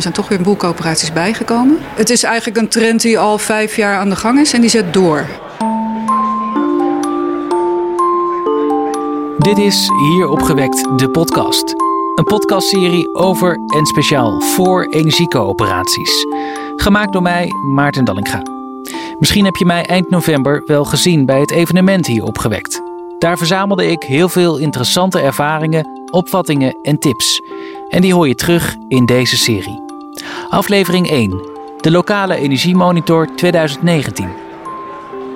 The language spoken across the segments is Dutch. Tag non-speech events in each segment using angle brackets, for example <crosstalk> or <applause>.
Er zijn toch weer een boel coöperaties bijgekomen. Het is eigenlijk een trend die al vijf jaar aan de gang is en die zet door. Dit is Hier opgewekt, de podcast. Een podcastserie over en speciaal voor energiecoöperaties. Gemaakt door mij, Maarten Dallinga. Misschien heb je mij eind november wel gezien bij het evenement Hier opgewekt. Daar verzamelde ik heel veel interessante ervaringen, opvattingen en tips. En die hoor je terug in deze serie. Aflevering 1. De lokale energiemonitor 2019.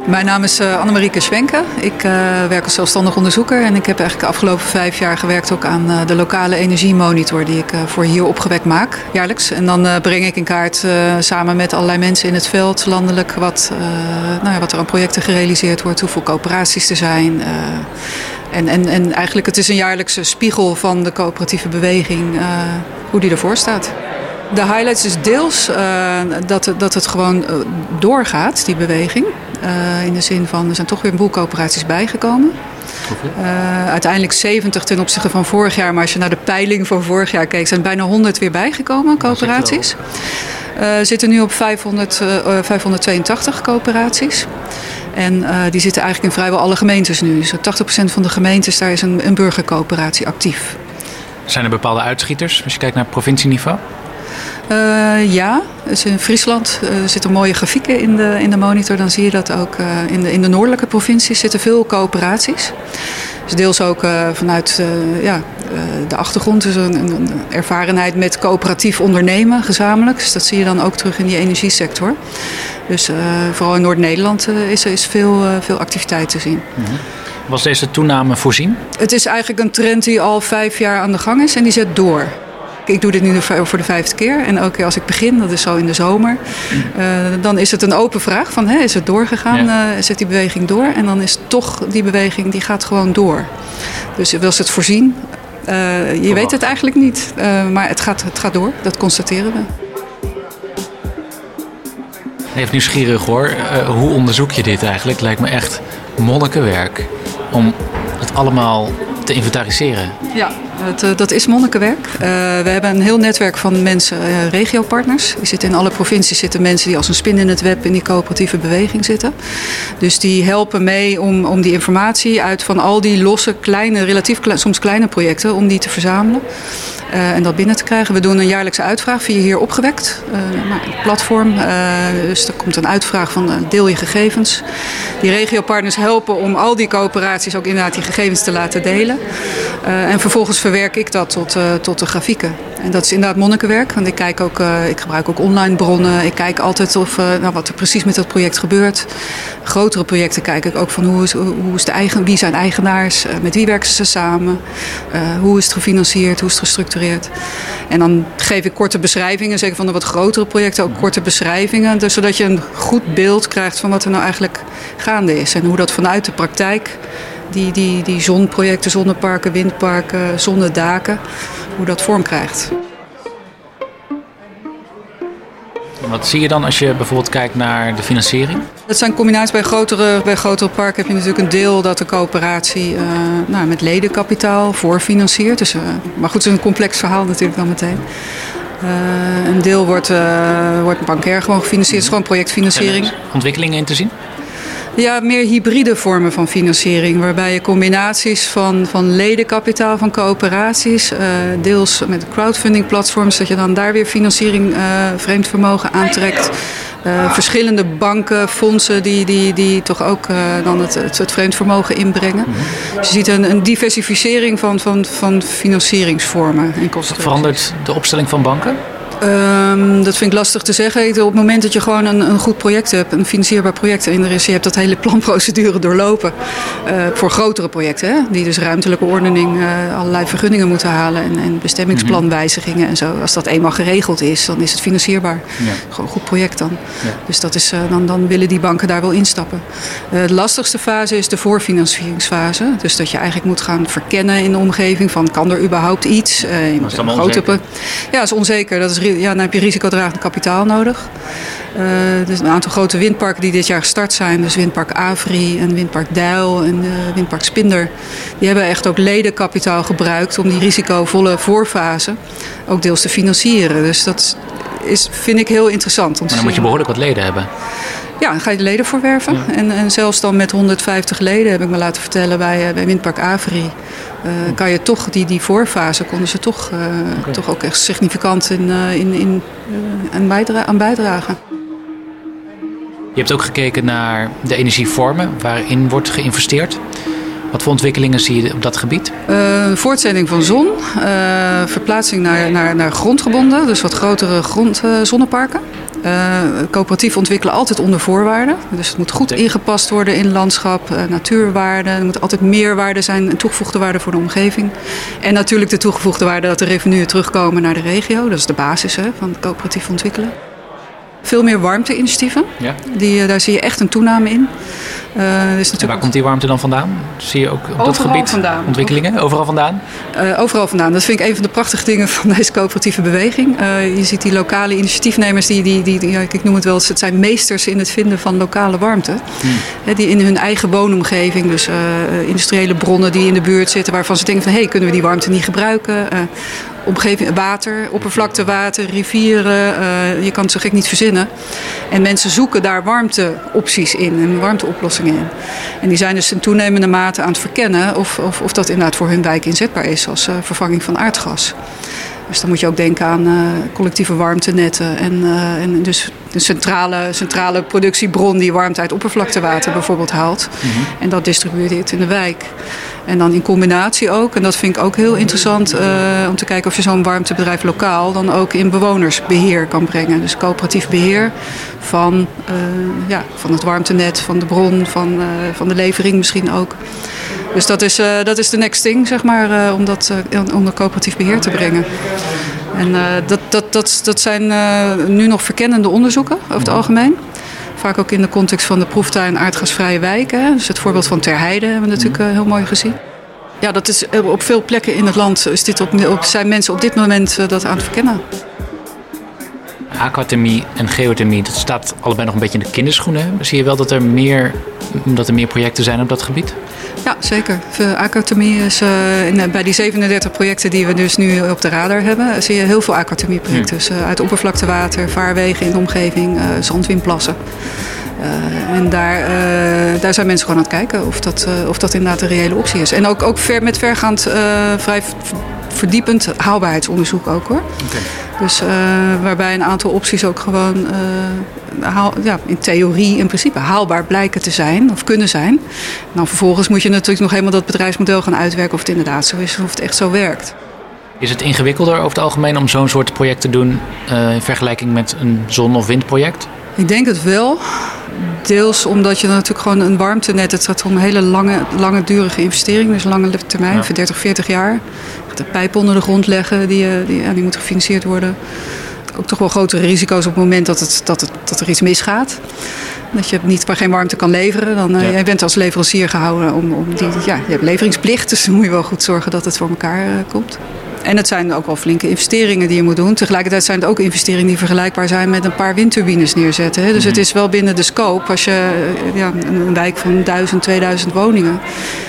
Mijn naam is uh, Annemarieke Schwenke. Ik uh, werk als zelfstandig onderzoeker en ik heb eigenlijk de afgelopen vijf jaar gewerkt ook aan uh, de lokale energiemonitor die ik voor hier opgewekt maak, jaarlijks. En dan breng ik in kaart samen met allerlei mensen in het veld, landelijk, wat, nou ja, wat er aan projecten gerealiseerd wordt, hoeveel coöperaties er zijn. en, en, en eigenlijk het is een jaarlijkse spiegel van de coöperatieve beweging, hoe die ervoor staat. De highlights is deels uh, dat, dat het gewoon uh, doorgaat, die beweging. Uh, in de zin van, er zijn toch weer een boel coöperaties bijgekomen. uiteindelijk 70 ten opzichte van vorig jaar. Maar als je naar de peiling van vorig jaar keek, zijn er bijna 100 weer bijgekomen, coöperaties. We zitten nu op 500, 582 coöperaties. En die zitten eigenlijk in vrijwel alle gemeentes nu. Dus 80% van de gemeentes, daar is een, een burgercoöperatie actief. Zijn er bepaalde uitschieters als je kijkt naar provincieniveau? Uh, ja, dus in Friesland uh, zitten mooie grafieken in de, in de monitor. Dan zie je dat ook uh, in, de, in de noordelijke provincies zitten veel coöperaties. Dus deels ook vanuit ja, de achtergrond, dus een, een, ervarenheid met coöperatief ondernemen gezamenlijk. Dus dat zie je dan ook terug in die energiesector. Dus vooral in Noord-Nederland is er is veel, veel activiteit te zien. Mm -hmm. Was deze toename voorzien? Het is eigenlijk een trend die al vijf jaar aan de gang is en die zet door. Ik doe dit nu voor de vijfde keer. En keer als ik begin, dat is zo in de zomer, uh, dan is het een open vraag van hè, is het doorgegaan? Ja. Uh, zet die beweging door? En dan is toch die beweging die gaat gewoon door. Dus wil ze het voorzien? Uh, je weet het eigenlijk niet. maar het gaat, het gaat door, dat constateren we. Even nieuwsgierig hoor. hoe onderzoek je dit eigenlijk? Lijkt me echt monnikenwerk. Om het allemaal te inventariseren. Ja, uh, dat is monnikenwerk. Uh, we hebben een heel netwerk van mensen, uh, regiopartners. In alle provincies zitten mensen die als een spin in het web in die coöperatieve beweging zitten. Dus die helpen mee om, om die informatie uit van al die losse, kleine, relatief soms kleine projecten, om die te verzamelen. Uh, en dat binnen te krijgen. We doen een jaarlijkse uitvraag via hier opgewekt. Uh, nou, platform. Uh, dus er komt een uitvraag van deel je gegevens. Die regiopartners helpen om al die coöperaties ook inderdaad die gegevens te laten delen. en vervolgens verwerk ik dat tot, tot de grafieken. En dat is inderdaad monnikenwerk. Want ik, kijk ook, ik gebruik ook online bronnen. Ik kijk altijd of, nou, wat er precies met dat project gebeurt. Grotere projecten kijk ik ook van hoe is, hoe is de eigen, wie zijn eigenaars. met wie werken ze samen. hoe is het gefinancierd. Hoe is het gestructureerd. En dan geef ik korte beschrijvingen, zeker van de wat grotere projecten, ook korte beschrijvingen. Dus zodat je een goed beeld krijgt van wat er nou eigenlijk gaande is. En hoe dat vanuit de praktijk, die, die, die zonprojecten, zonneparken, windparken, zonnedaken, hoe dat vorm krijgt. Wat zie je dan als je bijvoorbeeld kijkt naar de financiering? Dat zijn combinaties bij grotere, bij grotere parken heb je natuurlijk een deel dat de coöperatie uh, nou, met ledenkapitaal voorfinanciert. Dus, uh, maar goed, het is een complex verhaal natuurlijk dan meteen. Uh, een deel wordt, wordt bankair gewoon gefinancierd, het is gewoon projectfinanciering. ontwikkelingen in te zien? Ja, meer hybride vormen van financiering. Waarbij je combinaties van, van ledenkapitaal van coöperaties, uh, deels met crowdfunding platforms, dat je dan daar weer financiering, uh, vreemd vermogen aantrekt. Uh, verschillende banken, fondsen die, die, die toch ook dan het, het, het vreemd vermogen inbrengen. Dus je ziet een, een diversificering van, van, van financieringsvormen en kosten. Verandert de opstelling van banken? Um, dat vind ik lastig te zeggen. Op het moment dat je gewoon een, een goed project hebt, een financierbaar project, en er is, je hebt dat hele <laughs> planprocedure doorlopen uh, voor grotere projecten, hè, die dus ruimtelijke ordening, uh, allerlei vergunningen moeten halen en, en bestemmingsplanwijzigingen en zo. Als dat eenmaal geregeld is, dan is het financierbaar. Ja. Gewoon een goed project dan. Ja. Dus dat is, uh, dan, dan willen die banken daar wel instappen. de lastigste fase is de voorfinancieringsfase. Dus dat je eigenlijk moet gaan verkennen in de omgeving van kan er überhaupt iets. dan grote, Ja, dat is onzeker. Dat is ja, dan heb je risicodragend kapitaal nodig. Uh, dus een aantal grote windparken die dit jaar gestart zijn, dus windpark Avri en windpark Dijl en uh, windpark Spinder, die hebben echt ook ledenkapitaal gebruikt om die risicovolle voorfase ook deels te financieren. Dus dat is, vind ik heel interessant. Om maar dan moet je behoorlijk wat leden hebben. Ja, dan ga je de leden voor werven. En, en zelfs dan met 150 leden, heb ik me laten vertellen bij, bij Windpark Avri... Uh, kan je toch, die, die voorfase konden ze toch, uh, okay. toch ook echt significant in, in, in, aan, bijdra aan bijdragen. Je hebt ook gekeken naar de energievormen waarin wordt geïnvesteerd. Wat voor ontwikkelingen zie je op dat gebied? Uh, voortzending van zon, uh, verplaatsing naar, naar, naar grondgebonden, dus wat grotere grond, uh, zonneparken. Coöperatief ontwikkelen altijd onder voorwaarden. Dus het moet goed ingepast worden in landschap, natuurwaarde. Er moet altijd meerwaarde zijn, een toegevoegde waarde voor de omgeving. En natuurlijk de toegevoegde waarde dat de revenuen terugkomen naar de regio. Dat is de basis hè, van het coöperatief ontwikkelen. Veel meer warmte-initiatieven. Ja. Die, daar zie je echt een toename in. Uh, dus waar komt die warmte dan vandaan? Zie je ook op dat gebied vandaan. ontwikkelingen? Overal vandaan? Uh, overal vandaan. Dat vind ik een van de prachtige dingen van <laughs> deze coöperatieve beweging. Uh, je ziet die lokale initiatiefnemers, die, die, die, die ja, ik noem het wel, het zijn meesters in het vinden van lokale warmte. Hmm. die in hun eigen woonomgeving, dus industriële bronnen die in de buurt zitten, waarvan ze denken van hé, hey, kunnen we die warmte niet gebruiken? omgeving, water, oppervlaktewater, rivieren. Je kan het zo gek niet verzinnen. En mensen zoeken daar warmteopties in en warmteoplossingen in. En die zijn dus in toenemende mate aan het verkennen of, of, of dat inderdaad voor hun wijk inzetbaar is als uh, vervanging van aardgas. Dus dan moet je ook denken aan uh, collectieve warmtenetten. En, uh, en dus een centrale, centrale productiebron die warmte uit oppervlaktewater bijvoorbeeld haalt. Mm -hmm. En dat distribueert in de wijk. En dan in combinatie ook, en dat vind ik ook heel interessant, uh, om te kijken of je zo'n warmtebedrijf lokaal dan ook in bewonersbeheer kan brengen. Dus coöperatief beheer van, ja, van het warmtenet, van de bron, van, van de levering misschien ook. Dus dat is, dat is de next thing, zeg maar, om dat onder coöperatief beheer te brengen. En dat, dat, dat, dat zijn nu nog verkennende onderzoeken over het algemeen. Vaak ook in de context van de proeftuin aardgasvrije wijken. Dus het voorbeeld van Terheide hebben we natuurlijk heel mooi gezien. Ja, dat is op veel plekken in het land is dit op, op, zijn mensen op dit moment dat aan het verkennen. Aquathermie en geothermie, dat staat allebei nog een beetje in de kinderschoenen. Zie je wel dat er meer, dat er meer projecten zijn op dat gebied? Ja, zeker. Aquathermie is uh, in, bij die 37 projecten die we dus nu op de radar hebben, zie je heel veel aquathermieprojecten. Hmm. Dus uh, uit oppervlaktewater, vaarwegen in de omgeving, uh, zandwinplassen. en daar, daar zijn mensen gewoon aan het kijken of dat, of dat inderdaad een reële optie is. En ook, ook ver, met vergaand vrij verdiepend haalbaarheidsonderzoek ook hoor. Okay. Dus uh, waarbij een aantal opties ook gewoon uh, haal, ja, in theorie in principe haalbaar blijken te zijn of kunnen zijn. Dan vervolgens moet je natuurlijk nog helemaal dat bedrijfsmodel gaan uitwerken of het inderdaad zo is of het echt zo werkt. Is het ingewikkelder over het algemeen om zo'n soort project te doen uh, in vergelijking met een zon- of windproject? Ik denk het wel. Deels omdat je natuurlijk gewoon een warmtenet, het gaat om een hele lange, lange durige investering, dus lange termijn, ja. voor 30, 40 jaar. De pijp onder de grond leggen, die, die, ja, die moet gefinancierd worden. Ook toch wel grotere risico's op het moment dat, het, dat, het, dat er iets misgaat. Dat je niet maar geen warmte kan leveren. Dan, uh, ja. Jij bent als leverancier gehouden om, om die. Ja, je hebt leveringsplicht, dus dan moet je wel goed zorgen dat het voor elkaar uh, komt. En het zijn ook wel flinke investeringen die je moet doen. Tegelijkertijd zijn het ook investeringen die vergelijkbaar zijn met een paar windturbines neerzetten. Hè. Dus mm-hmm. het is wel binnen de scope. Als je ja, een wijk van 1000, 2000 woningen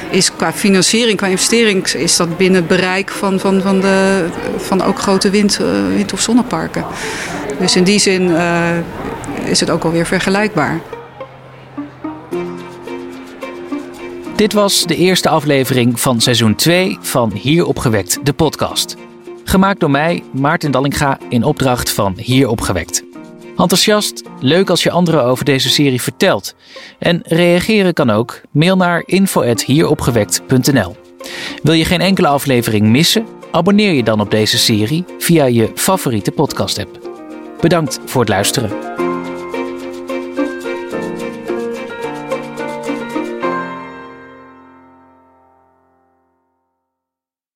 is qua financiering, qua investering, is dat binnen bereik van, van, van, de, van ook grote wind, uh, wind- of zonneparken. Dus in die zin uh, is het ook alweer vergelijkbaar. Dit was de eerste aflevering van seizoen 2 van Hier Opgewekt, de podcast. Gemaakt door mij, Maarten Dallinga, in opdracht van Hier Opgewekt. Enthousiast, leuk als je anderen over deze serie vertelt. En reageren kan ook. Mail naar info.hieropgewekt.nl Wil je geen enkele aflevering missen? Abonneer je dan op deze serie via je favoriete podcast-app. Bedankt voor het luisteren.